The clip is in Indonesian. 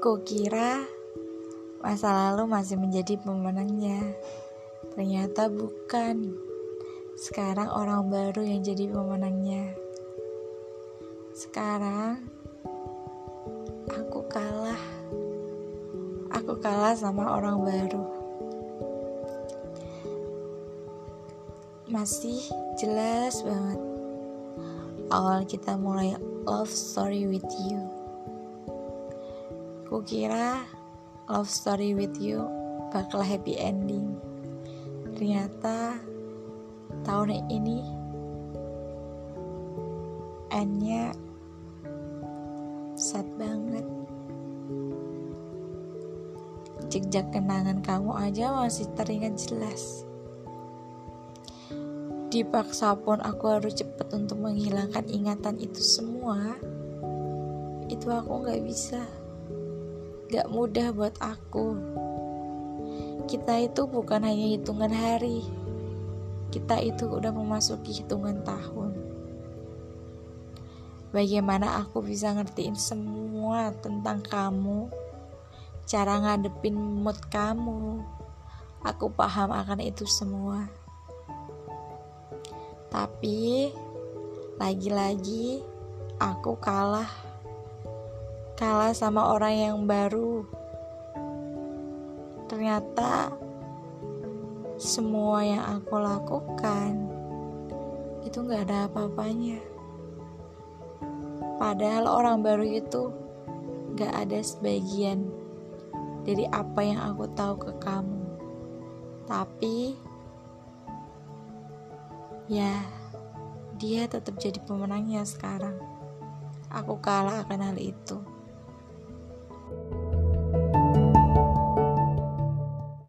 Kukira masa lalu masih menjadi pemenangnya. Ternyata bukan. Sekarang orang baru yang jadi pemenangnya. Sekarang aku kalah. Aku kalah sama orang baru. Masih jelas banget awal kita mulai love story with you. Kukira love story with you bakal happy ending. Ternyata tahun ini endnya sad banget. Jejak kenangan kamu aja masih teringat jelas. Dipaksa pun aku harus cepat untuk menghilangkan ingatan itu semua. Itu aku gak bisa. Gak mudah buat aku. Kita itu bukan hanya hitungan hari. Kita itu udah memasuki hitungan tahun. Bagaimana aku bisa ngertiin semua tentang kamu, cara ngadepin mood kamu. Aku paham akan itu semua. Tapi lagi-lagi aku kalah. Kalah sama orang yang baru. Ternyata semua yang aku lakukan itu gak ada apa-apanya. Padahal orang baru itu gak ada sebagian dari apa yang aku tahu ke kamu. Tapi Ya, dia tetap jadi pemenangnya sekarang. Aku kalah akan hal itu.